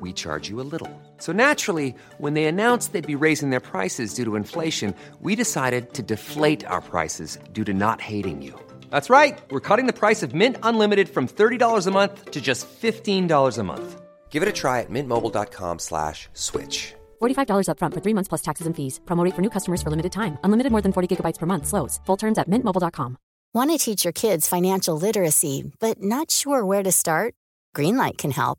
we charge you a little. So naturally, when they announced they'd be raising their prices due to inflation, we decided to deflate our prices due to not hating you. That's right. We're cutting the price of Mint Unlimited from $30 a month to just $15 a month. Give it a try at mintmobile.com slash switch. $45 upfront for three months plus taxes and fees. Promote for new customers for limited time. Unlimited more than 40 gigabytes per month. Slows. Full terms at mintmobile.com. Want to teach your kids financial literacy, but not sure where to start? Greenlight can help.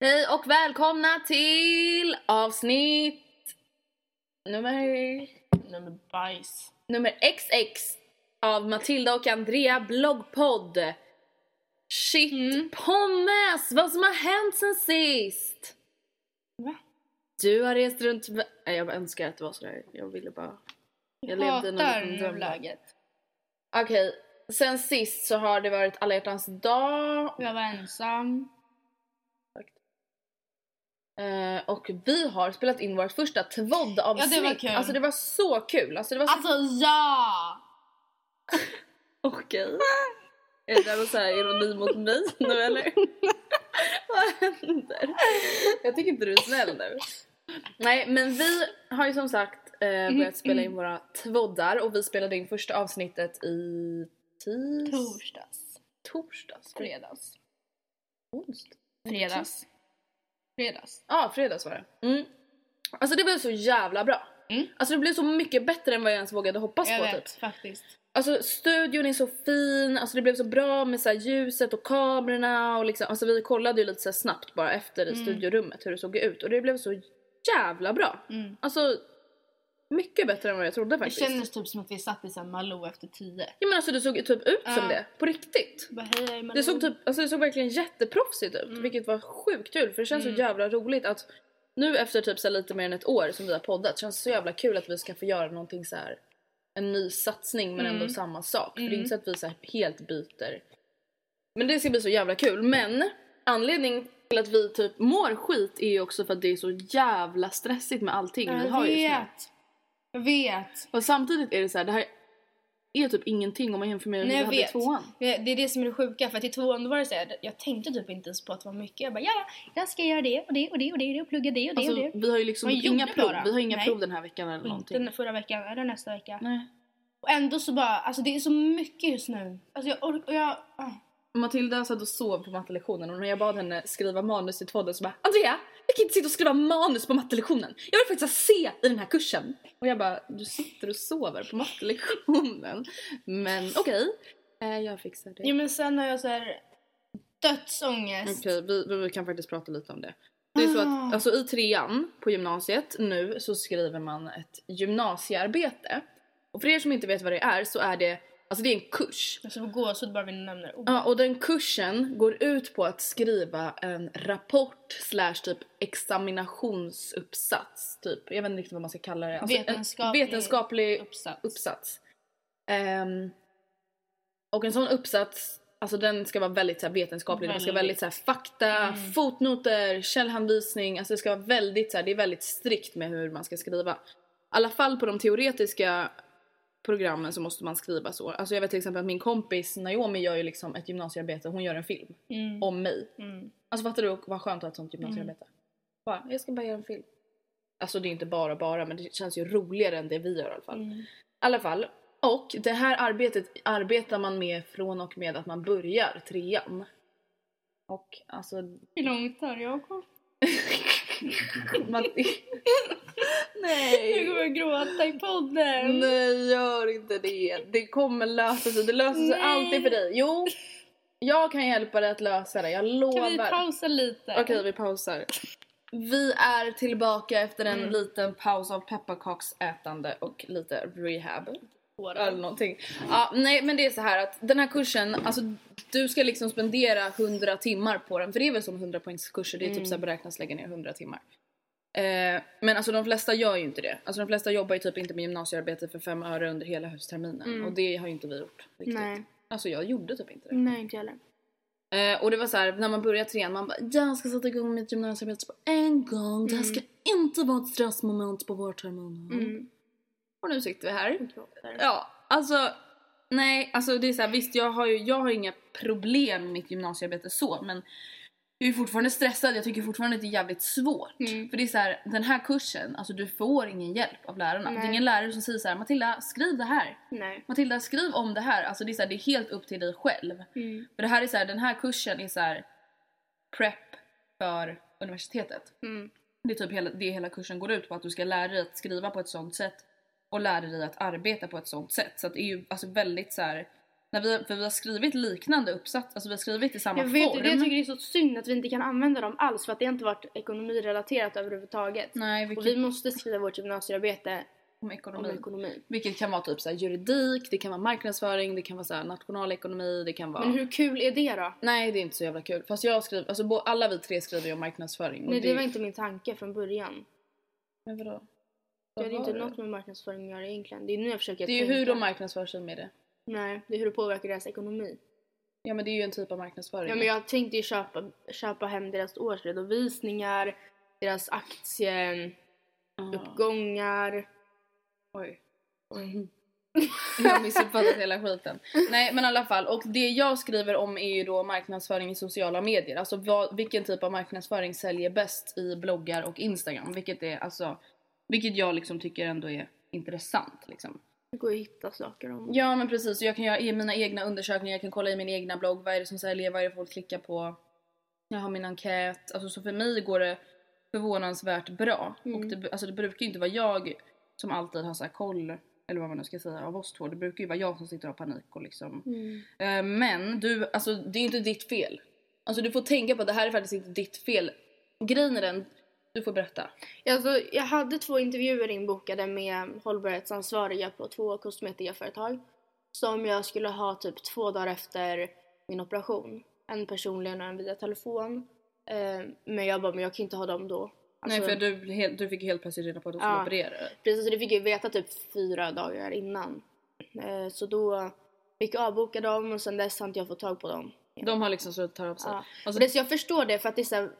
Hej och välkomna till avsnitt nummer... Nummer bajs. Nummer XX av Matilda och Andrea bloggpodd. Shit mm. pommes! Vad som har hänt sen sist? Va? Du har rest runt... Nej, jag önskar att det var sådär. Jag ville bara... Jag, jag levde hatar läget. Okej, okay. sen sist så har det varit alla hjärtans dag. Jag var ensam. Uh, och vi har spelat in vårt första tvådd-avsnitt. Ja det var kul. Alltså det var så kul. Alltså, det var så... alltså ja! Okej. Okay. Är det någon sån här ironi mot mig nu eller? Vad händer? Jag tycker inte du är snäll nu. Nej men vi har ju som sagt eh, börjat spela in våra tvåddar och vi spelade in första avsnittet i tis... Torsdags. Torsdags? Fredags. Onsdag? Fredags. Fredags. Ja, ah, fredags var det. Mm. Alltså det blev så jävla bra. Mm. Alltså det blev så mycket bättre än vad jag ens vågade hoppas jag på vet, typ. faktiskt. Alltså studion är så fin, alltså det blev så bra med så ljuset och kamerorna och liksom, alltså vi kollade ju lite så snabbt bara efter i mm. studiorummet hur det såg ut och det blev så jävla bra. Mm. Alltså mycket bättre än vad jag trodde faktiskt. Det kändes typ som att vi satt i sån Malou efter tio. Ja men alltså det såg typ ut uh. som det, på riktigt. Bara, hej, det såg typ, alltså det såg verkligen jätteproffsigt ut mm. vilket var sjukt kul för det känns mm. så jävla roligt att nu efter typ så lite mer än ett år som vi har poddat känns det så jävla kul att vi ska få göra någonting så här en ny satsning men ändå mm. samma sak. För det är inte så att vi så helt byter. Men det ska bli så jävla kul men anledningen till att vi typ mår skit är ju också för att det är så jävla stressigt med allting jag vi har just nu. Jag vet. Och samtidigt är det så här, det här är typ ingenting om man jämför med vi hade i tvåan. Det är det som är det sjuka, för att i tvåan då var det så här, jag tänkte typ inte ens på att det var mycket. Jag bara ja, jag ska göra det och det och det och det och plugga det och det alltså, och det. Vi har ju liksom inga prov, vi har inga Nej. prov den här veckan eller någonting. Inte förra veckan eller nästa vecka. Nej. Och ändå så bara, alltså det är så mycket just nu. Alltså jag orkar, jag... Ah. Matilda satt och sov på mattelektionen och när jag bad henne skriva manus till podden så bara Andrea, jag kan inte sitta och skriva manus på mattelektionen. Jag vill faktiskt se i den här kursen. Och jag bara, du sitter och sover på mattelektionen. Men okej, eh, jag fixar det. Jo men sen har jag så här dödsångest. Okej, vi, vi, vi kan faktiskt prata lite om det. Det är så Ah. att alltså, i trean på gymnasiet nu så skriver man ett gymnasiearbete. Och för er som inte vet vad det är så är det, alltså det är en kurs. Jag får gåshud bara vi nämner ordet. Ja, och den kursen går ut på att skriva en rapport slash typ examinationsuppsats. Typ. Jag vet inte riktigt vad man ska kalla det. Alltså, en Vetenskaplig vetenskaplig uppsats. uppsats. Ehm, och en sån uppsats, alltså den ska vara väldigt så här, vetenskaplig, den ska vara väldigt så här, fakta, fotnoter, källhänvisning, alltså det ska vara väldigt så här, det är väldigt strikt med hur man ska skriva. I alla fall på de teoretiska programmen så måste man skriva så. Alltså jag vet till exempel att min kompis Naomi gör ju liksom ett gymnasiearbete, hon gör en film Mm. om mig. Mm. Alltså fattar du vad skönt att ha ett sånt gymnasiearbete? Bara, jag ska bara göra en film. Alltså det är inte bara bara men det känns ju roligare än det vi gör i alla fall. Mm. I alla fall. Och det här arbetet arbetar man med från och med att man börjar trean. Och alltså... Hur långt tar jag man, Jag nej! kommer att gråta i podden. Nej gör inte det. Det kommer lösa sig. Det löser sig Nej. alltid för dig. Jo! Jag kan hjälpa dig att lösa det, jag lovar. Kan vi pausa lite? Okej, vi pausar. Vi är tillbaka efter en Mm. liten paus av pepparkaksätande och lite rehab. Eller någonting. Ja, nej men det är så här att den här kursen, alltså du ska liksom spendera 100 timmar på den. För det är väl som 100 poängskurser, det är typ så här beräknas lägga ner 100 timmar. Eh, men alltså de flesta gör ju inte det. Alltså de flesta jobbar ju typ inte med gymnasiearbete för fem öre under hela höstterminen. Och det har ju inte vi gjort. Riktigt. Nej. Alltså jag gjorde typ inte det. Nej, inte jag heller. Eh, och det var så här, när man börjar trean, man bara jag ska sätta igång mitt gymnasiearbete på en gång. Det här ska inte vara ett stressmoment på vårterminen. Mm. Och nu sitter vi här. Ja, alltså nej, alltså det är så här, visst jag har ju jag har inga problem med mitt gymnasiearbete så, men jag är fortfarande stressad, jag tycker fortfarande att det är jävligt svårt. Mm. För det är så här, den här kursen, alltså du får ingen hjälp av lärarna. Det är Nej. ingen lärare som säger så här, Matilda skriv det här. Nej. Matilda skriv om det här. Alltså det är, så här, det är helt upp till dig själv. Mm. För det här är så här, den här kursen är så här prep för universitetet. Mm. Det är typ hela, det hela kursen går ut på att du ska lära dig att skriva på ett sånt sätt och lära dig att arbeta på ett sånt sätt. Så det är ju alltså väldigt så här. När vi, för vi har skrivit liknande uppsats, alltså vi har skrivit i samma Jag vet form. det, jag tycker det är så synd att vi inte kan använda dem alls för att det inte varit ekonomirelaterat överhuvudtaget. Nej, Och vilket, vi måste skriva vårt gymnasiearbete om om ekonomi. ekonomi. Vilket kan vara typ så juridik, det kan vara marknadsföring, det kan vara så här nationalekonomi, det kan vara... Men hur kul är det då? Nej det är inte så jävla kul. Fast jag skriver, alltså alla vi tre skriver ju om marknadsföring. och Nej det var inte min tanke från början. Men vadå? Det Vad hade var inte det? något med marknadsföring att göra egentligen. Det är nu jag försöker Det är ju hur de marknadsför sig med det. Nej, det är hur det påverkar deras ekonomi. Ja men det är ju en typ av marknadsföring. Ja men jag tänkte ju köpa, köpa hem deras årsredovisningar, deras aktieuppgångar. Ah, Oj. Jag har missuppfattat hela skiten. Nej men i alla fall, och det jag skriver om är ju då marknadsföring i sociala medier. Alltså vad, vilken typ av marknadsföring säljer bäst i bloggar och Instagram. Vilket är alltså, vilket jag liksom tycker ändå är intressant liksom. Det går att hitta saker om. Ja men precis, och jag kan göra i mina egna undersökningar, jag kan kolla i min egna blogg, vad är det som säljer, vad är det folk klickar på. Jag har min enkät, alltså så för mig går det förvånansvärt bra. Och det, alltså det brukar ju inte vara jag som alltid har så här koll, eller vad man nu ska säga, av oss två. Det brukar ju vara jag som sitter och har panik och liksom. Eh, men du, alltså det är ju inte ditt fel. Alltså du får tänka på att det här är faktiskt inte ditt fel. Grejen är den, du får berätta. Alltså, jag hade två intervjuer inbokade med hållbarhetsansvariga på två kosmetikaföretag. Som jag skulle ha typ två dagar efter min operation. En personligen och en via telefon. Eh, men jag bara, men jag kan inte ha dem då. Alltså, Nej för du, du fick helt plötsligt reda på att du skulle Ja. operera. Precis, så det fick jag veta typ fyra dagar innan. Eh, så då fick jag avboka dem och sen dess har inte jag fått tag på dem. De har liksom att ta av sig. Ja. Alltså, det, så jag förstår det för att det är så här,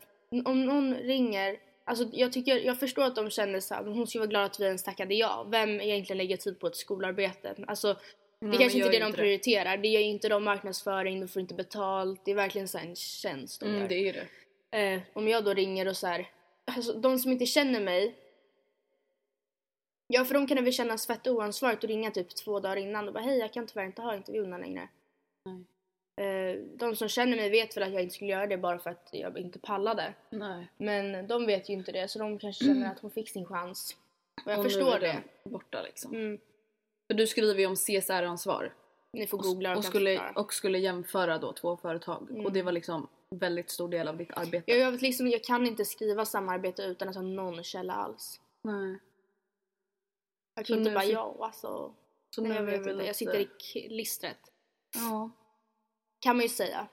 om någon ringer, alltså jag tycker, jag förstår att de känner så här, hon skulle vara glad att vi ens tackade ja. Vem egentligen lägger tid på ett skolarbete? Alltså det men kanske inte är det de inte det. prioriterar. Det gör inte de marknadsföring, de får inte betalt. Det är verkligen så en tjänst de mm, gör. det är det. Eh, om jag då ringer och så här, alltså de som inte känner mig. Ja för de kan det väl kännas fett oansvarigt att ringa typ två dagar innan och bara hej jag kan tyvärr inte ha intervjuerna längre. Eh, de som känner mig vet väl att jag inte skulle göra det bara för att jag inte pallade. Nej. Men de vet ju inte det så de kanske känner att hon fick sin chans. Och jag Och förstår det. Borta liksom. Mm. För du skriver ju om CSR-ansvar. Ni får googla och, Och skulle, förklara. och skulle jämföra då två företag. Och det var liksom väldigt stor del av ditt arbete. Jag, jag, vet liksom, jag kan inte skriva samarbete utan att ha någon källa alls. Nej. Jag Så kan inte nu bara ja alltså. Så Nej, nu jag, vet inte. jag sitter i klistret. Ja. Kan man ju säga.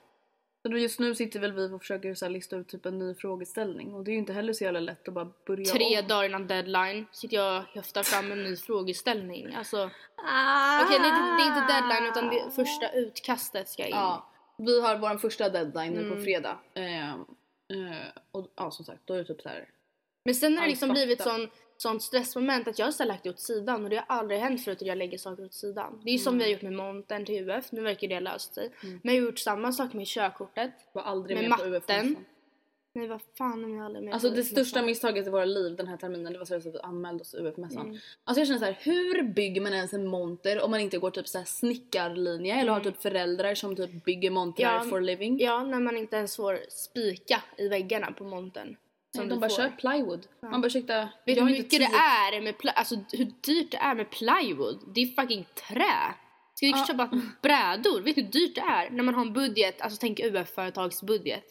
Just nu sitter väl vi och försöker så här lista ut typ en ny frågeställning. Och det är ju inte heller så jävla lätt att bara börja Tre om. dagar innan deadline sitter jag och höftar fram en ny frågeställning. Alltså, Ah. okej nej, det, det är inte deadline utan det första utkastet ska in. Ja. Vi har vår första deadline nu på Mm. fredag. Eh, eh, och ja som sagt då är det typ så här. Men sen har det liksom blivit sån, sånt stressmoment att jag har lagt det åt sidan och det har aldrig hänt förut att jag lägger saker åt sidan. Det är ju som vi har gjort med montern till UF, nu verkar det ha löst sig. Men jag har gjort samma sak med körkortet. Var aldrig Med med på UF nästan. Nej vad fan om jag aldrig med Alltså det största misstaget i våra liv den här terminen det var så att vi anmälde oss UF-mässan. Mm. Alltså jag känner så här, hur bygger man ens en monter om man inte går typ så här snickarlinje eller har typ föräldrar som typ bygger montrar Mm. Ja, for living? Ja, när man inte ens får spika i väggarna på montern. Nej, de bara får. kör plywood. Man bara ursäkta, Vet du jag hur mycket det är med ply- alltså hur dyrt det är med plywood? Det är fucking trä. Ska vi Ja. köpa brädor? Vet du hur dyrt det är? När man har en budget, alltså tänk UF-företags budget.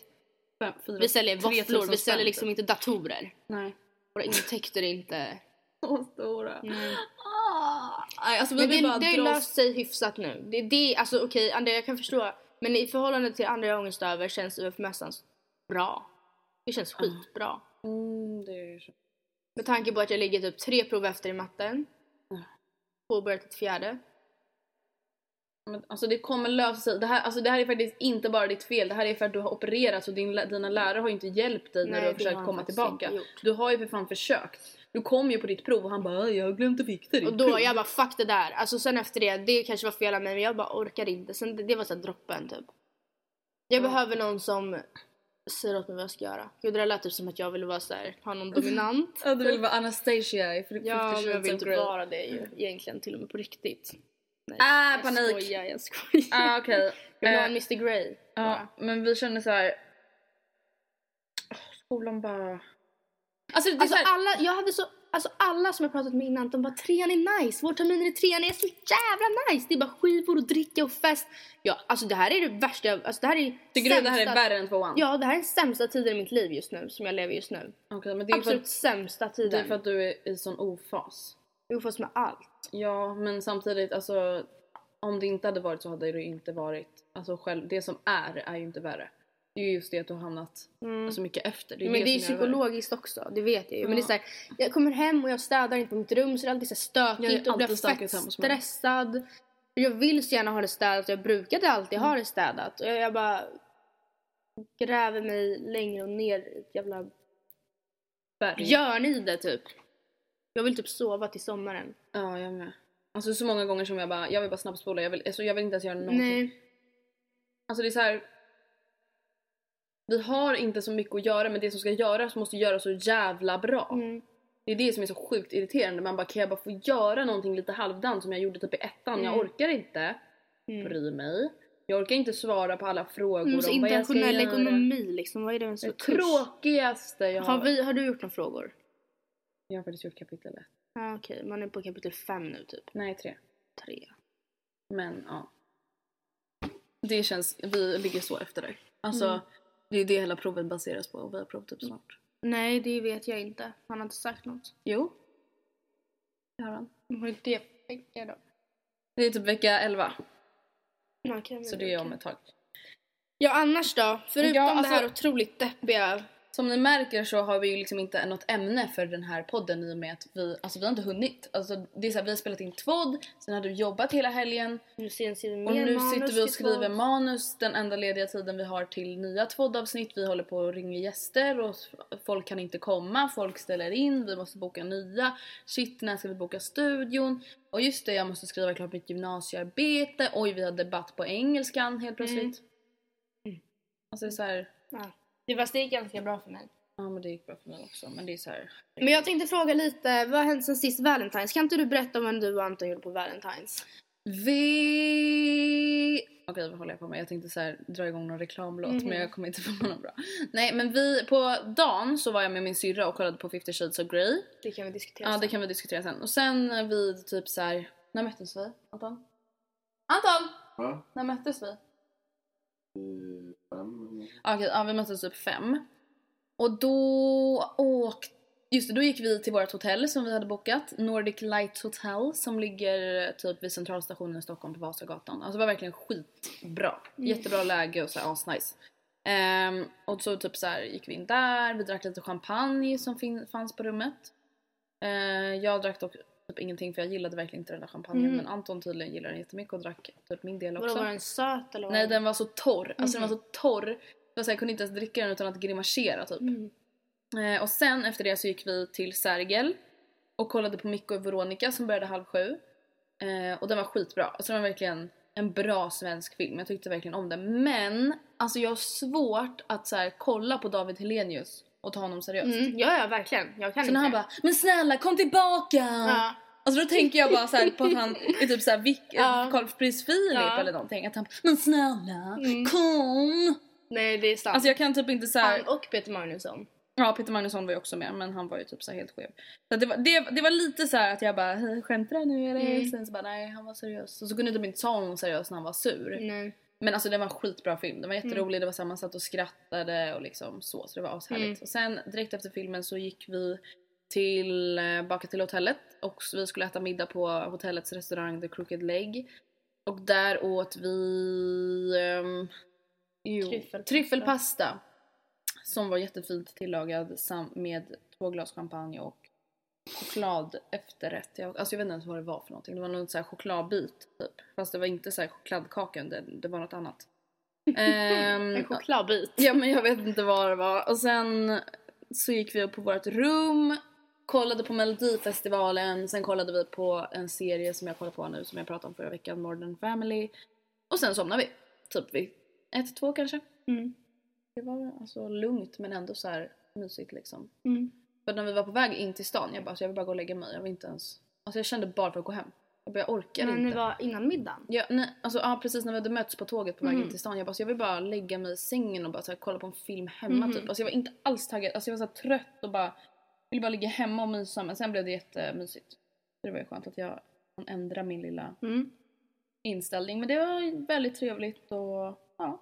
Fem, fyra, Vi säljer 3000 våfflor, vi säljer liksom typ. inte datorer. Nej. Våra intäkter är inte... Så stora. Mm. Ah. Alltså Men det, bara det har ju löst sig hyfsat nu. Det, det, alltså okej, Andrea jag kan förstå. Men i förhållande till andra ångest över känns UF-mässan bra. Det känns skitbra. Mm, det är så. Med tanke på att jag ligger typ tre prov efter i matten. Mm. Påbörjat ett fjärde. Men, alltså det kommer lösa sig. Det här, alltså det här är faktiskt inte bara ditt fel. Det här är för att du har opererats och din, dina lärare har inte hjälpt dig när Nej, du har försökt har komma tillbaka. Du har ju för fan försökt. Du kom ju på ditt prov och han bara jag har glömt att fixa ditt Och då, prov. jag bara fuck det där. Alltså sen efter det, det kanske var fel av mig men jag bara orkade inte. Sen det, det var så droppen typ. Jag behöver någon som säger åt mig vad jag ska göra. Gud det där lät typ som att jag ville vara så här, ha någon dominant. Ja, du vill vara Anastasia i Ja, men jag vill of typ vara det ju egentligen till och med på riktigt. Nej, Ah, jag panik. skojar, jag skojar. Ah, okej. Jag vill ha Eh, en Mr Grey. Ja, bara. men vi känner så här. Åh, Skolan bara... Alltså det Alltså så här... alla, jag hade så, alltså alla som jag pratat med innan, de bara trean är nice, vårterminen i trean är så jävla nice. Det är bara skivor och dricka och fest. Ja, alltså det här är det värsta jag, alltså det här är Tycker du det här är sämsta- värre än tvåan? Ja, det här är den sämsta tiden i mitt liv just nu, som jag lever just nu. Okej, men det är, Absolut att, sämsta det tiden. är för att du är i sån ofas. Jo, fast med allt. Ja, men samtidigt alltså om det inte hade varit så hade det inte varit alltså själv det som är är ju inte värre. Det är ju just det att du har hamnat så mycket efter. Det är Mm. Men det är gör värre. psykologiskt också, det vet jag ju. Men det är så här, jag kommer hem och jag städar inte på mitt rum så det är alltid så stökigt är och blir fett stressad. Jag vill så gärna ha det städat och jag brukade alltid Mm. ha det städat. Och jag, jag bara gräver mig längre och ner i ett jävla Berg. björn i det typ. Jag vill typ sova till sommaren. Ja, jag med. Alltså så många gånger som jag bara, jag vill bara snabbspola, jag vill, alltså, jag vill inte ens göra någonting. Nej. Alltså det är så här. Vi har inte så mycket att göra men det som ska göras måste göras så jävla bra. Mm. Det är det som är så sjukt irriterande. Man bara kan jag bara få göra någonting lite halvdant som jag gjorde typ i ettan. Jag Mm. orkar inte bry mig. Jag orkar inte svara på alla frågor Mm, så om vad jag ska göra. internationell ekonomi liksom, vad är det Det kurs? tråkigaste jag har. Har, vi, har du gjort några frågor? Jag har faktiskt gjort kapitel ett. Ja okej, man är på kapitel fem nu typ. Nej tre. Tre. Men ja. Det känns, vi ligger så efter dig. Alltså Mm. Det är det hela provet baseras på och vi har prov typ snart. Nej, det vet jag inte. Han har inte sagt något. Jo. Det har han. Vad är det för vecka då? Det är typ vecka 11. Okay, Så det är om ett tag. Ja annars då? Förutom Ja, alltså- det här otroligt deppiga. Som ni märker så har vi ju liksom inte något ämne för den här podden i och med att vi, alltså vi har inte hunnit. Alltså det är så här, vi har spelat in tvådd, sen har du jobbat hela helgen Nu och nu sitter vi och skriver manus den enda lediga tiden vi har till nya tvåddavsnitt. Vi håller på och ringer gäster och folk kan inte komma, folk ställer in, vi måste boka nya. Shit, när ska vi boka studion? Och just det, jag måste skriva klart mitt gymnasiearbete. Oj, vi har debatt på engelskan helt plötsligt. Alltså det är så här, Ja. Det fast det gick ganska bra för mig. ja men det gick bra för mig också. Men det är så här. Men jag tänkte fråga lite, vad har hänt sen sist Valentine's? Kan inte du berätta om vad du och Anton gjorde på Valentine's? Vi... Okej vad håller jag på med? Jag tänkte så här, dra igång någon reklamlåt men jag kommer inte på någon bra. Nej men vi, på dagen så var jag med min syrra och kollade på 50 shades of Grey. Det kan vi diskutera Ja sen. det kan vi diskutera sen. Och sen vid typ så här, när möttes vi? Anton? Anton! Va? När möttes vi? Fem? Okej, ja vi möttes typ fem. Och då åkte... Just det, då gick vi till vårt hotell som vi hade bokat. Nordic Light Hotel som ligger typ vid centralstationen i Stockholm på Vasagatan. Alltså det var verkligen skitbra. Jättebra läge och så här asnice. Ehm, och så typ så här gick vi in där, vi drack lite champagne som fanns på rummet. Ehm, jag drack dock typ ingenting för jag gillade verkligen inte den där champagnen men Anton tydligen gillade den jättemycket och drack typ min del också. Vadå var den söt eller? Nej den var så torr, alltså den var så torr. Så jag kunde inte ens dricka den utan att grimasera typ. Eh, och sen efter det så gick vi till Sergel och kollade på Micke och Veronica som började halv sju. Eh, och den var skitbra, alltså den var verkligen en bra svensk film, jag tyckte verkligen om den. Men alltså jag har svårt att så här, kolla på David Helenius och ta honom seriöst. Mm, ja, ja verkligen. Jag kan Så inte. när han bara “men snälla kom tillbaka!” Ja. Alltså då tänker jag bara så på att han är typ såhär Vic, Ja. Karlpris Filip Ja. Mm. eller någonting. Att han “men snälla kom!” Nej det är sant. Alltså jag kan typ inte såhär... Han och Peter Magnusson. Ja Peter Magnusson var ju också med men han var ju typ så helt skev. Så det, var, det, det var lite så här att jag bara "Eh, “skämtar du nu eller?” Mm. Sen så bara “nej han var seriös”. Och så kunde jag typ inte ta honom seriöst när han var sur. Nej. Men alltså det var en skitbra film, den var Mm. jätterolig, det var så man satt och skrattade och liksom så, så det var ashärligt. Mm. Och sen direkt efter filmen så gick vi eh, baka till hotellet och vi skulle äta middag på hotellets restaurang The Crooked Leg. Och där åt vi ehm, jo, Tryffelpasta. tryffelpasta. Som var jättefint tillagad med två glas champagne och choklad efterrätt. Jag, alltså jag vet inte ens vad det var för någonting. Det var någon så här chokladbit typ. Fast det var inte så här chokladkaka det, det var något annat. Ehm, En chokladbit. Ja men jag vet inte vad det var. Och sen så gick vi upp på vårt rum, kollade på Melodifestivalen, sen kollade vi på en serie som jag kollar på nu som jag pratade om förra veckan, Modern Family. Och sen somnade vi. Typ vid ett, två kanske. Mm. Det var alltså lugnt men ändå så här mysigt liksom. Mm. För när vi var på väg in till stan, jag bara så jag vill bara gå och lägga mig. Jag vill inte ens... Alltså jag kände bara för att gå hem. Jag bara, jag orkar Men inte. det var innan middagen. Ja, nej, alltså, ja, precis när vi hade mötts på tåget på väg Mm. in till stan. Jag bara, så jag vill bara lägga mig i sängen och bara så här, kolla på en film hemma Mhm. typ. Alltså jag var inte alls taggad. Alltså jag var så trött och bara ville bara ligga hemma och mysa. Men sen blev det jättemysigt. Så det var ju skönt att jag kan ändra min lilla Mm. inställning. Men det var väldigt trevligt och ja.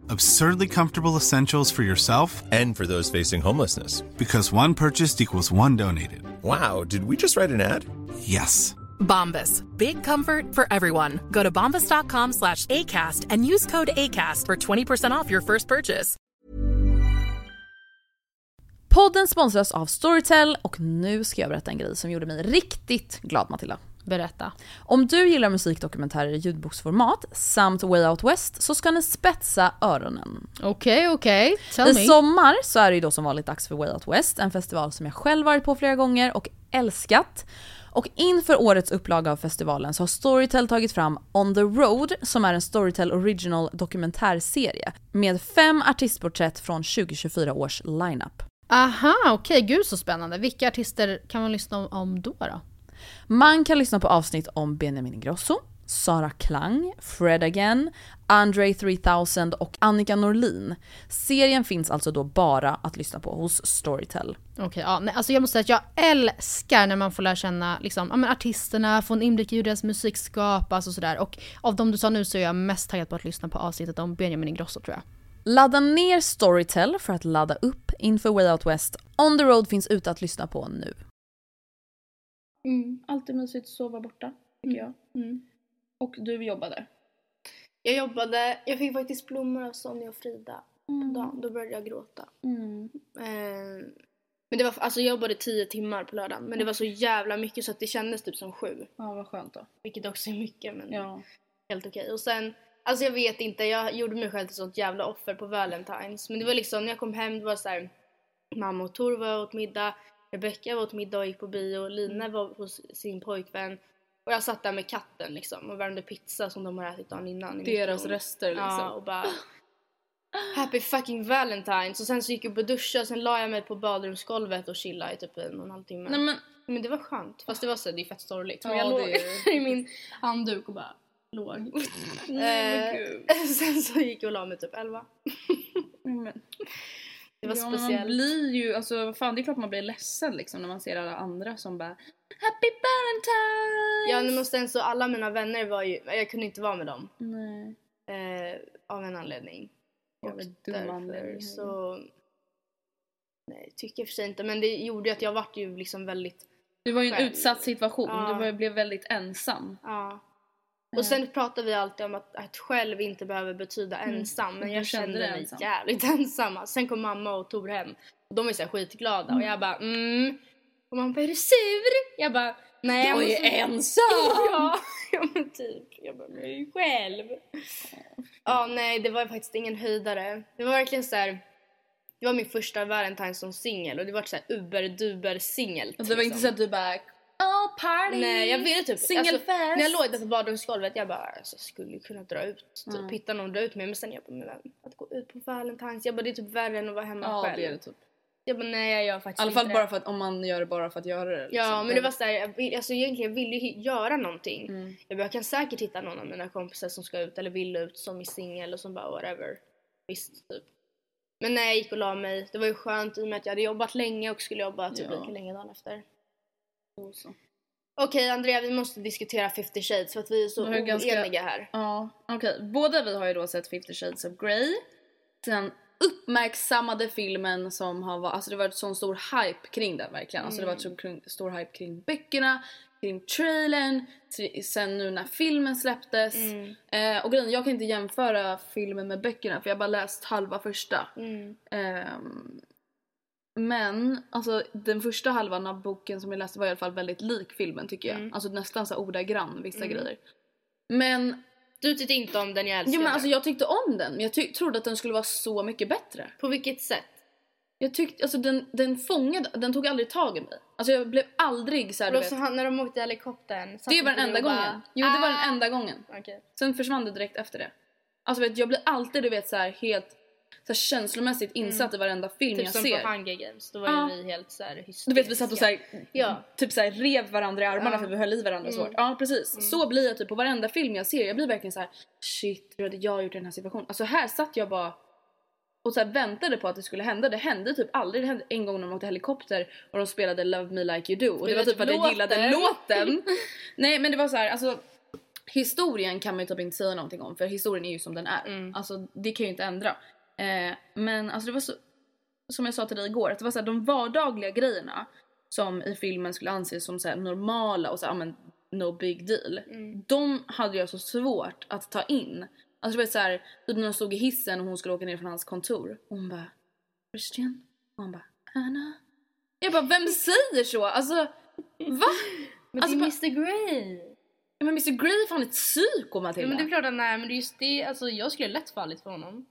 Absurdly comfortable essentials for yourself And for those facing homelessness. because one purchased equals one donated. Wow, did we just write an ad? Yes. Bombas. Big comfort for everyone. Go to bombas.com slash ACAST and use code ACAST for 20% off your first purchase. Podden sponsras av Storytel och nu ska jag berätta en grej som gjorde mig riktigt glad Matilda. Berätta. Om du gillar musikdokumentärer i ljudboksformat samt Way Out West så ska ni spetsa öronen. Okej, okej. Tell I me. sommar så är det ju då som vanligt dags för Way Out West, en festival som jag själv varit på flera gånger och älskat. Och inför årets upplaga av festivalen så har Storytel tagit fram On the Road som är en Storytel Original dokumentärserie med fem artistporträtt från 2024 års lineup. Aha, okej. Gud så spännande. Vilka artister kan man lyssna om, om då? då? Man kan lyssna på avsnitt om Benjamin Ingrosso, Sara Klang, Fred Again, Andre 3000 och Annika Norlin. Serien finns alltså då bara att lyssna på hos Storytel. Okej, ja, nej, alltså jag måste säga att jag älskar när man får lära känna liksom, ja, men artisterna, få en inblick i hur deras musik skapas och sådär. Och av de du sa nu så är jag mest taggad på att lyssna på avsnittet om Benjamin Ingrosso tror jag. Ladda ner Storytel för att ladda upp inför Way Out West. On the Road finns ute att lyssna på nu. Mm. Alltid mysigt att sova borta, tycker jag. Mm. Och du jobbade. Jag jobbade, jag fick faktiskt blommor av Sonja och Frida Mm. på dagen. Då började jag gråta. Mm. Eh, men det var, alltså jag jobbade tio timmar på lördagen men det var så jävla mycket så att det kändes typ som sju. Ja, vad skönt då. Vilket också är mycket men Ja. helt okej. Och sen, alltså jag vet inte, jag gjorde mig själv till sånt jävla offer på Valentine's. Men det var liksom när jag kom hem, det var så här, mamma och Tor var åt middag, Rebecca var åt middag och gick på bio, Lina var hos sin pojkvän. Och jag satt där med katten liksom och värmde pizza som de har ätit dagen innan. Deras rester liksom. Ja, och bara Happy fucking Valentine's. Och sen så gick jag upp och duschade, sen la jag mig på badrumsgolvet och chillade i typ en och en halv timme. Nej men, Men det var skönt. Fast det var så, det är fett sorgligt. Men Ja, jag låg är i min handduk och bara låg. men Eh, sen så gick jag och la mig typ 11. men. Det var ja, men man speciellt. blir ju, alltså vad fan det är klart man blir ledsen liksom när man ser alla andra som bara Happy Valentine's! Ja men sen så alla mina vänner var ju, jag kunde inte vara med dem. Nej. Eh, av en anledning. Och därför anledning. så... Nej, tycker jag för sig inte. Men det gjorde ju att jag vart ju liksom väldigt... Du var ju i en Själv. utsatt situation, Ja. du var, blev väldigt ensam. Ja. Och sen pratar vi alltid om att, att själv inte behöver betyda ensam. Men Du jag kände mig ensam. jävligt ensam. Sen kom mamma och Tor hem. Och de var så skitglada. Och jag bara mm. Och mamma bara är du sur? Jag bara nej Jag är måste- ensam! ja, ja men typ. Jag bara men jag är själv. Ja nej det var faktiskt ingen höjdare. Det var verkligen så här. Det var min första Valentine som singel och det var så här uber-duber singelt. Det var inte så att du bara Oh party! Nej jag ville typ, alltså, när jag låg där på badrumsgolvet jag bara alltså, jag skulle kunna dra ut, typ, Mm. hitta någon att dra ut med men sen jag bara men att gå ut på Valentine's, jag bara det är typ värre än att vara hemma Ja själv. det är det typ. Jag bara nej jag gör I faktiskt alla fall inte bara för att om man gör det bara för att göra det. Ja liksom. men det var såhär, jag vill, alltså egentligen jag ville ju göra någonting. Mm. Jag, bara, jag kan säkert hitta någon av mina kompisar som ska ut eller vill ut som är singel och som bara whatever. Visst typ. Men nej jag gick och la mig, det var ju skönt i och med att jag hade jobbat länge och skulle jobba typ Ja. lika länge dagen efter. Så, så. Okej Andrea vi måste diskutera 50 shades för att vi är så ju ganska- oeniga här. Ja, okej. Båda vi har ju då sett 50 shades of Grey. Den uppmärksammade filmen som har varit, alltså det var varit sån stor hype kring den verkligen. Alltså det var så kring, stor hype kring böckerna, kring trailern, sen nu när filmen släpptes. Mm. Eh, och grejen, jag kan inte jämföra filmen med böckerna för jag har bara läst halva första. Mm. Ehm, men alltså den första halvan av boken som jag läste var i alla fall väldigt lik filmen tycker jag. Mm. Alltså nästan så ordagrann vissa Mm. grejer. Men, Du tyckte inte om den, jag älskar jo, men alltså, jag tyckte om den men jag ty- trodde att den skulle vara så mycket bättre. På vilket sätt? Jag tyckte, alltså den, den fångade, den tog aldrig tag i mig. Alltså jag blev aldrig så här, du vet. så han, när de åkte i helikoptern. Det var den enda och gången. bara, Jo det var "Ah." den enda gången. Okej. Sen försvann det direkt efter det. Alltså vet, jag blir alltid du vet så här helt så här, känslomässigt insatt i varenda film Typ jag som ser. på Hunger Games, då var Ja. ju vi helt såhär hysteriska. Du vet vi satt och så här, Ja. typ så här, rev varandra i armarna Ja. för vi höll i varandra så Mm. hårt. Ja precis. Så blir jag typ på varenda film jag ser. Jag blir verkligen så här: shit hur hade jag gjort i den här situationen? Alltså här satt jag bara och så här väntade på att det skulle hända. Det hände typ aldrig. Det hände en gång när de åkte helikopter och de spelade Love Me Like You Do. Och det var typ för att jag gillade låten. Nej men det var så här, alltså historien kan man ju typ inte säga någonting om för historien är ju som den är. Mm. Alltså det kan ju inte ändra. Eh, men alltså det var så, som jag sa till dig igår, att det var så här, de vardagliga grejerna som i filmen skulle anses som så här, normala och så här, men, no big deal. Mm. De hade jag så svårt att ta in. Alltså det var så här, typ när de stod i hissen och hon skulle åka ner från hans kontor. Och hon bara Christian? Och han bara Anna? Jag bara vem säger så? Alltså va? Men Alltså, det är Mr Grey. Men Mr Grey är fan ett psyko Ja, Matilda. men det är klart han är, men det är just det, alltså jag skulle lätt fallit för honom.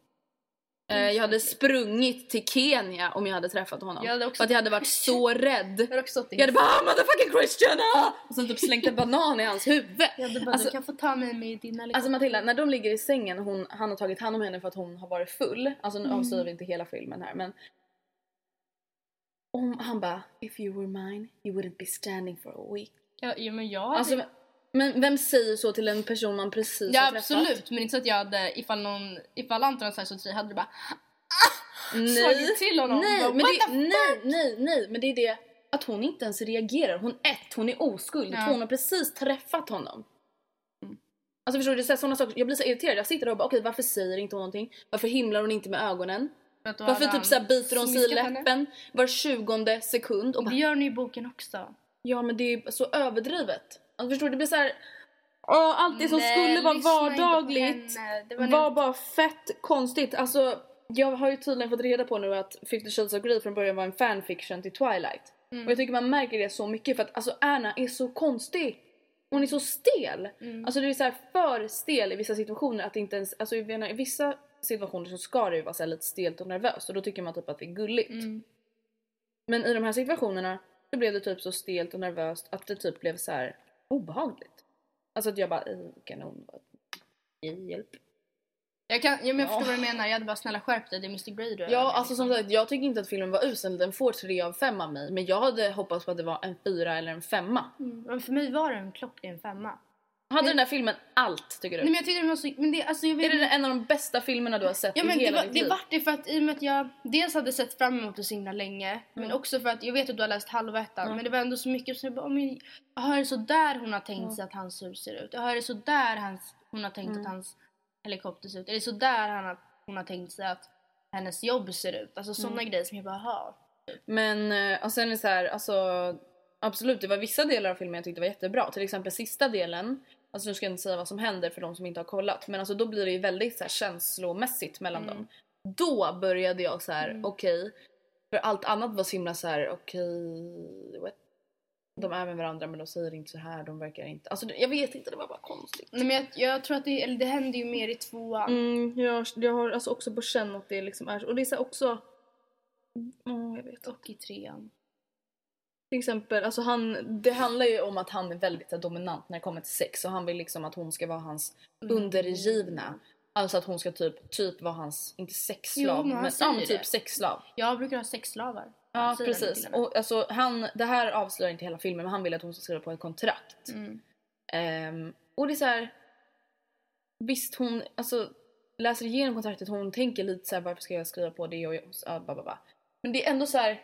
Eh, jag hade sprungit till Kenya om jag hade träffat honom. Jag hade också- För att jag hade varit så rädd. Jag hade också Jag hade bara ah, motherfucking Christian! ah!" Och sen typ slängt en banan i hans huvud. Jag hade bara, Alltså- du kan få ta mig med i din helikopter. Alltså Matilda, när de ligger i sängen och hon, han har tagit hand om henne för att hon har varit full. Alltså nu Mm. avslöjar vi inte hela filmen här men. Om, han bara If you were mine you wouldn't be standing for a week. ja, ja, men jag hade, Alltså, Men vem säger så till en person man precis Ja har träffat? absolut, men inte så att jag hade, ifall någon, ifall Anton hade sagt så till dig hade du bara Nej, slagit till honom. nej, Bara, men "What det, nej, nej, nej, men det är det att hon inte ens reagerar. Hon ett, hon är oskuld. Ja. Två, hon har precis träffat honom. Alltså förstår du, det är sådana saker, jag blir så irriterad. Jag sitter där och bara okej varför säger inte hon någonting? Varför himlar hon inte med ögonen? Varför typ så här, han biter hon sig i smiskat henne. läppen var tjugonde sekund? Och Det bara, gör ni i boken också. ja men det är så överdrivet. Alltså förstår du, det blir så här. Åh, allt det som Nej, skulle vara lyssna inte på vardagligt henne. Det var, var bara fett konstigt. Alltså jag har ju tydligen fått reda på nu att 50 Shades of Grey från början var en fanfiction till Twilight. Mm. Och jag tycker man märker det så mycket för att alltså Anna är så konstig. Hon är så stel. Mm. Alltså det är så här för stel i vissa situationer att det inte ens, alltså jag menar, i vissa situationer så ska det ju vara så här lite stelt och nervöst och då tycker man typ att det är gulligt. Mm. Men i de här situationerna så blev det typ så stelt och nervöst att det typ blev så här obehagligt. Alltså att jag bara, "Eh, kanon. Hjälp. Jag, kan, ja, men jag förstår vad du menar, jag hade bara snälla skärp dig, det är Mr Grey du. Ja, alltså som sagt, jag tycker inte att filmen var usel. Den får 3 av 5 av mig. Men jag hade hoppats på att det var en 4 eller en 5. Mm. Men för mig var det en klockren femma. Hade den där filmen allt tycker du? Nej men jag tyckte den var så, men det, alltså jag vet är det en av de bästa filmerna du har sett Ja i men det hela var, ditt det liv? vart det för att i och med att jag dels hade sett fram emot det så himla länge men Mm. också för att jag vet att du har läst halva ettan Mm. men det var ändå så mycket så jag bara, "Åh, men, jaha är det så där hon har tänkt sig att hans hus ser ut? Jaha är det så där hans, hon har tänkt Mm. att hans helikopter ser ut? Är det så där han har, hon har tänkt sig att hennes jobb ser ut? Alltså sådana Mm. grejer som jag bara, jaha. Men eh, och sen är det så här, alltså absolut det var vissa delar av filmen jag tyckte var jättebra. Till exempel sista delen. Alltså nu ska jag inte säga vad som händer för de som inte har kollat. Men alltså då blir det ju väldigt så här, känslomässigt mellan Mm. dem. Då började jag så här, Mm. okej. För allt annat var så himla så här, okej. what? de är med varandra men de säger inte så här, de verkar inte... Alltså jag vet inte, det var bara konstigt. Nej, men jag, jag tror att det, eller det händer ju mer i tvåan. Mm, jag, jag har alltså också på känn att det liksom är Och det är så också... Mm, jag vet. Och i trean. Till exempel, alltså han, det handlar ju om att han är väldigt dominant när det kommer till sex och han vill liksom att hon ska vara hans Mm. undergivna. Alltså att hon ska typ, typ vara hans, inte sexslav, Jo, men han men ja, men typ sexslav. Jag brukar ha sexslavar. Ja precis. Och alltså han, det här avslöjar inte hela filmen men han vill att hon ska skriva på ett kontrakt. Mm. Ehm, och det är så här. Visst hon alltså, läser igenom kontraktet hon tänker lite så här varför ska jag skriva på det och och så, ja, ba, ba, ba. Men det är ändå så här.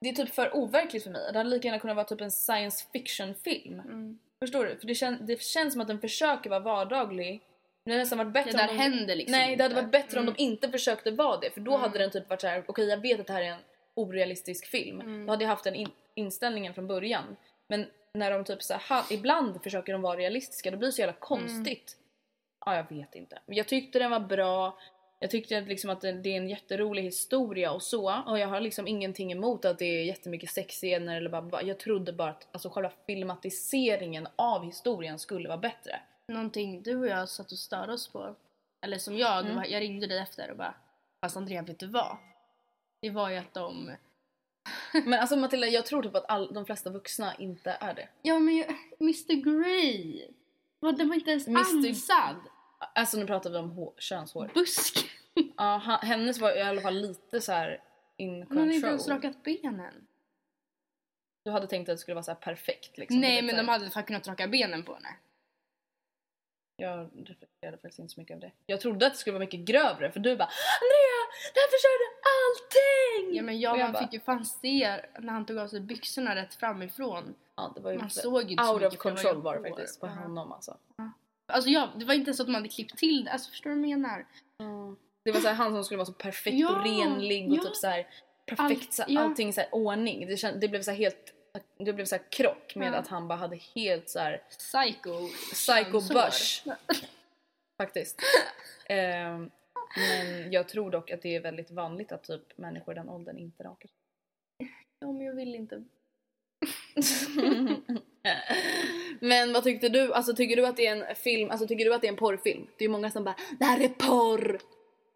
Det är typ för overkligt för mig. Det hade lika gärna kunnat vara typ en science fiction film. Mm. Förstår du? För det, kän, det känns som att den försöker vara vardaglig. Det hade nästan varit bättre Det om de, händer liksom Nej det hade varit bättre om Mm. de inte försökte vara det. För då Mm. hade den typ varit så här: okej jag vet att det här är en orealistisk film. Mm. Då hade jag haft den in, inställningen från början. Men när de typ så här, ibland försöker de vara realistiska då blir det så jävla konstigt. Ja jag vet inte. Men jag tyckte den var bra. Jag tyckte att, liksom att det, är en jätterolig historia och så. Och jag har liksom ingenting emot att det är jättemycket sexscener eller bara, Jag trodde bara att alltså, själva filmatiseringen av historien skulle vara bättre. Någonting du och jag satt och störde oss på. Eller som jag, Mm. jag ringde dig efter och bara Fast Andrea vet du vad? Det var ju att de Men alltså Matilda jag tror typ att all, de flesta vuxna inte är det. Ja men jag, Mr Grey Den var inte ens Mr. ansad Alltså nu pratar vi om hår, könshår. Busk Ja, hennes var i alla fall lite så här in Hon hade inte ens control. rakat benen Du hade tänkt att det skulle vara så här perfekt liksom. Nej men de hade fan kunnat raka benen på henne Jag reflekterade faktiskt inte så mycket av det. Jag trodde att det skulle vara mycket grövre för du bara Andrea, här förstörde allting! Ja men jag, jag man bara, fick ju fan se när han tog av sig byxorna rätt framifrån ja, det var ju Man såg inte så out of mycket var ju control var det faktiskt på Ja. honom alltså. Alltså jag, det var inte så att de hade klippt till det, alltså förstår du vad jag menar? Det var så här, han som skulle vara så perfekt Ja, och renlig och ja. typ så här perfekt så, ja. allting så här ordning. Det, känd, det blev så helt det blev så här krock med att han bara hade helt så här Psycho psycho bush. Faktiskt. Ehm, men jag tror dock att det är väldigt vanligt att typ människor i den åldern inte rakar sig. Ja men jag vill inte Men vad tyckte du? Alltså tycker du att det är en film, alltså tycker du att det är en porrfilm? Det är ju många som bara det här är porr!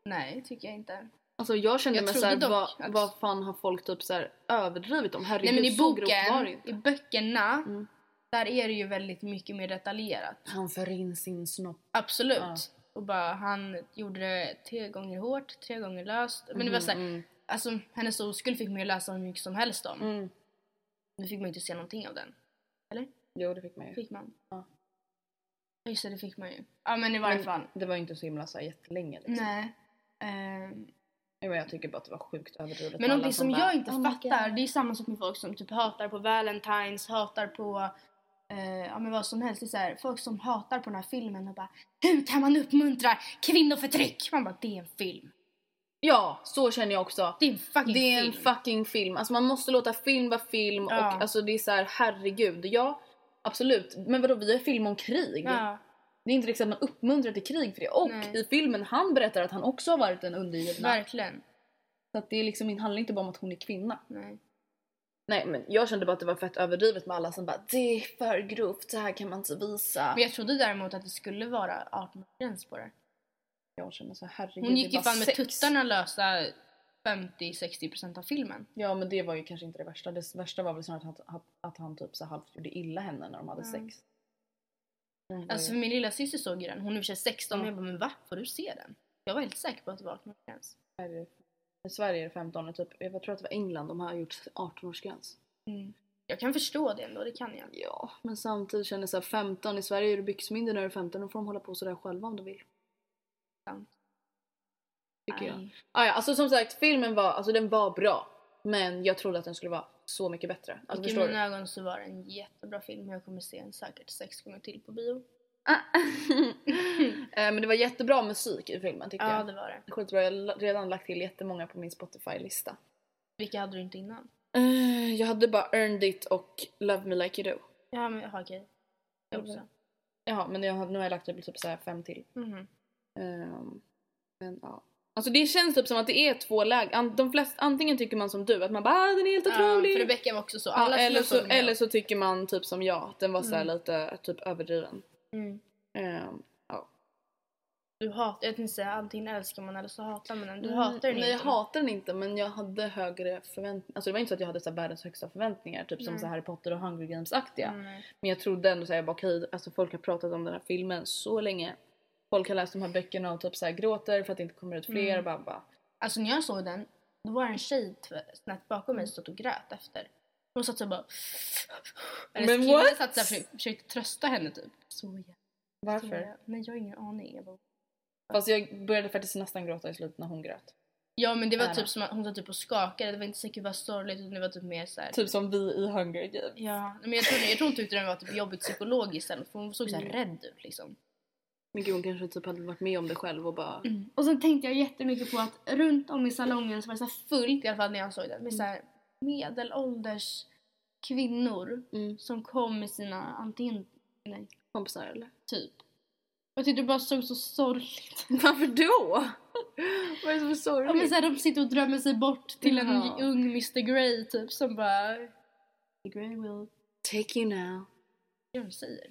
Nej tycker jag inte Alltså jag kände Jag mig såhär, dock vad, att- vad fan har folk typ såhär överdrivit om? Herregud Nej men i boken, i böckerna Mm. Där är det ju väldigt mycket mer detaljerat Han för in sin snopp. Absolut Ja. Och bara han gjorde det tre gånger hårt, tre gånger löst Men det var såhär, mm. alltså hennes oskuld fick man ju läsa hur mycket som helst om Mm. Nu fick man ju inte se någonting av den Jo det fick man ju. Fick man? Ja. Just det, det fick man ju. Ja men i varje fall. det var ju inte så himla så här jättelänge liksom. Nej. Ehm, Jag, vet, jag tycker bara att det var sjukt överdrivet. Men någonting som jag inte "Oh fattar, God." det är samma sak med folk som typ hatar på Valentine's, hatar på eh, ja men vad som helst. Det är så här, folk som hatar på den här filmen och bara Hur kan man uppmuntra kvinnoförtryck? Man bara, det är en film. Ja, så känner jag också. Det är en fucking Det är film. en fucking film. Alltså man måste låta film vara film Ja. och alltså det är så här, herregud. Ja, absolut. Men vadå, vi har film om krig. Ja. Det är inte liksom att man uppmuntrar till krig för det. Och Nej. i filmen han berättar att han också har varit en undergivna. Verkligen. Så att det är liksom, det handlar inte bara om att hon är kvinna. Nej. Nej men jag kände bara att det var fett överdrivet med alla som bara det är för grovt, det här kan man inte visa. Men jag trodde däremot att det skulle vara 18-årsgräns på det. Jag känner så här, herregud Hon det gick ju fan med sex. tuttarna lösa 50-60% av filmen. Ja men det var ju kanske inte det värsta. Det värsta var väl snarare att, att, att han typ så halvt gjorde illa henne när de hade Mm. sex. Var Alltså för min lilla syster såg ju den, hon är i och för sig 16 Ja. men jag bara men va? Får du se den? Jag var helt säker på att det var 18-årsgräns. Här är det- I Sverige är det 15 och typ, jag tror att det var England de har gjort 18-årsgräns. Mm. Jag kan förstå det ändå, det kan jag. Ja, men samtidigt känner jag så här 15, i Sverige är du byxmyndig när du är 15 då får de hålla på sådär själva om de vill. Tycker jag. Ah, ja, alltså som sagt filmen var, alltså den var bra. Men jag trodde att den skulle vara så mycket bättre. Alltså, i mina ögon så var det en jättebra film jag kommer se den säkert sex gånger till på bio. Eh, men det var jättebra musik i filmen tyckte Ja jag. det var det. Skitbra, jag har redan lagt till jättemånga på min Spotify-lista. Vilka hade du inte innan? Eh, jag hade bara Earned It och Love Me Like You Do. Ja men jaha okej. Jag också. Jaha, men jag nu har jag lagt till typ så fem till. Mhm. Ehm, men ja. Alltså det känns typ som att det är två. De flesta, antingen tycker man som du, att man bara ah, den är helt Ja, otrolig. för Rebecca var också så. Ja, Alla eller, så, eller så tycker man typ som jag, att den var så Mm. lite typ överdriven. Mm. Ehm, ja. Du hatar, jag tänkte säga antingen älskar man eller så hatar man den. Du Mm, hatar den Nej jag inte. hatar den inte men jag hade högre förväntningar. Alltså det var inte så att jag hade så världens högsta förväntningar typ som Nej. så här Harry Potter och Hunger Games-aktiga. Men jag trodde ändå såhär, okej, alltså folk har pratat om den här filmen så länge. Folk har läst de här böckerna och typ så här gråter för att det inte kommer ut fler. Mm. Bara, bara. Alltså när jag såg den, då var det en tjej snett bakom mig som stod och grät efter. Hon satt så bara... Hennes Men kille what? satt så här, försökte, trösta henne typ. Så jävla... Varför? Nej jag har ingen aning. Jag bara, Fast jag började faktiskt nästan gråta i slutet när hon grät. Ja men det var Ära. typ som att hon satt typ och skakade. Det var inte säkert vad sorgligt utan det var typ mer så här. Typ som vi i Hunger Games. Ja, men jag tror, jag tror hon tyckte den var typ jobbigt psykologiskt för hon såg så här Mm. rädd ut liksom. Gud hon kanske typ hade varit med om det själv och bara... Och sen tänkte jag jättemycket på att runt om i salongen så var det så fullt i alla fall när jag såg den med så här medelålders kvinnor Mm. som kom med sina antingen nej, Kompisar eller? typ. Jag tyckte det bara såg så sorgligt. Varför då? Vad är det som är sorgligt? Ja, men så här, de sitter och drömmer sig bort till en Ja. ung Mr Grey typ som bara... Mr Grey will take you now. Det är de säger.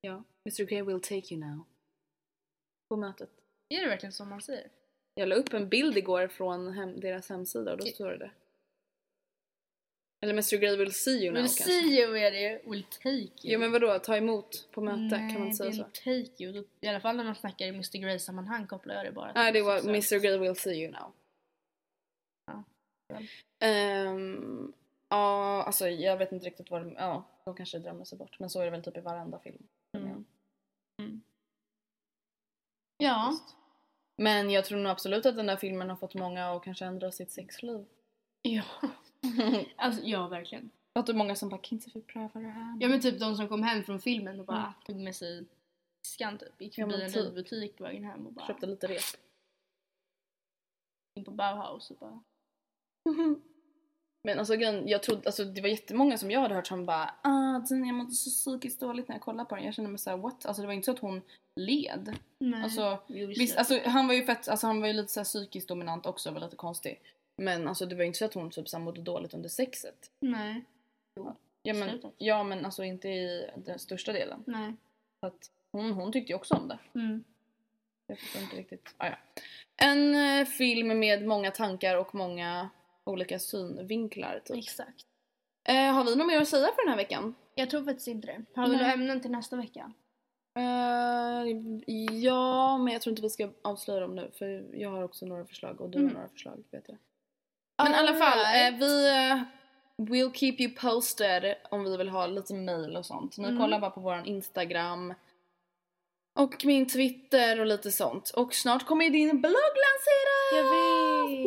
Ja, Mr Grey will take you now. På mötet. Är det verkligen så man säger? Jag la upp en bild igår från hem, deras hemsida och då står det. Eller Mr Grey will see you now Will kanske. see you är det will take you. Jo men vadå, ta emot på möte, Nej, kan man säga så? är take you. I alla fall när man snackar i Mr Grey sammanhang kopplar jag det bara Nej det till var. Mr Grey will see you now. Ja. Ehm, ja, alltså jag vet inte riktigt vad de, ja, de kanske drömmer sig bort. Men så är det väl typ i varenda film. Mm. Ja. Men jag tror nog absolut att den där filmen har fått många att kanske ändra sitt sexliv. Ja. Alltså ja verkligen. Att det är många som bara, kan inte vi pröva det här? Ja men typ de som kom hem från filmen och bara Mm. tog med sig skan typ. Gick Ja, förbi men en typ. butik på vägen hem och bara Köpte lite rep. in på Bauhaus och bara Men alltså, jag trodde, alltså det var jättemånga som jag hade hört som bara ah, den, jag mådde så psykiskt dåligt när jag kollade på den. Jag kände mig såhär what? Alltså det var inte så att hon led. Nej. Alltså, Jo, visst, alltså han var ju fett, alltså han var ju lite såhär psykiskt dominant också, var lite konstig. Men alltså det var ju inte så att hon typ så mådde dåligt under sexet. Nej. Ja men, Slutet. ja men alltså inte i den största delen. Nej. Så att hon, hon tyckte ju också om det. Mm. Jag förstår inte riktigt. Ah, ja. En eh, film med många tankar och många olika synvinklar typ. Exakt. Eh, har vi något mer att säga för den här veckan? Jag tror faktiskt inte det. Har vi några ämnen till nästa vecka? Eh, ja, men jag tror inte vi ska avslöja dem nu för jag har också några förslag och du Mm. har några förslag vet jag. Men i alla fall, eh, vi eh, will keep you posted om vi vill ha lite mail och sånt. Ni Mm. kollar bara på våran Instagram. Och min Twitter och lite sånt. Och snart kommer ju din blogg lanseras! Jag vet!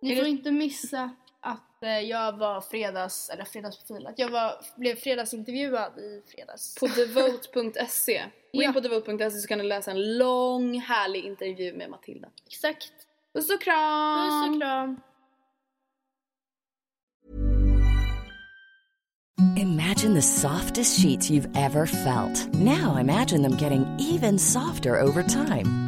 Ni får inte missa att eh, jag var fredags, eller fredagsprofil, att jag var, blev fredagsintervjuad i fredags. På devote.se. Gå in på devote.se så kan du läsa en lång härlig intervju med Matilda. Exakt. Puss och kram! Puss och kram! Imagine the softest sheets you've ever felt. Now imagine them getting even softer over time.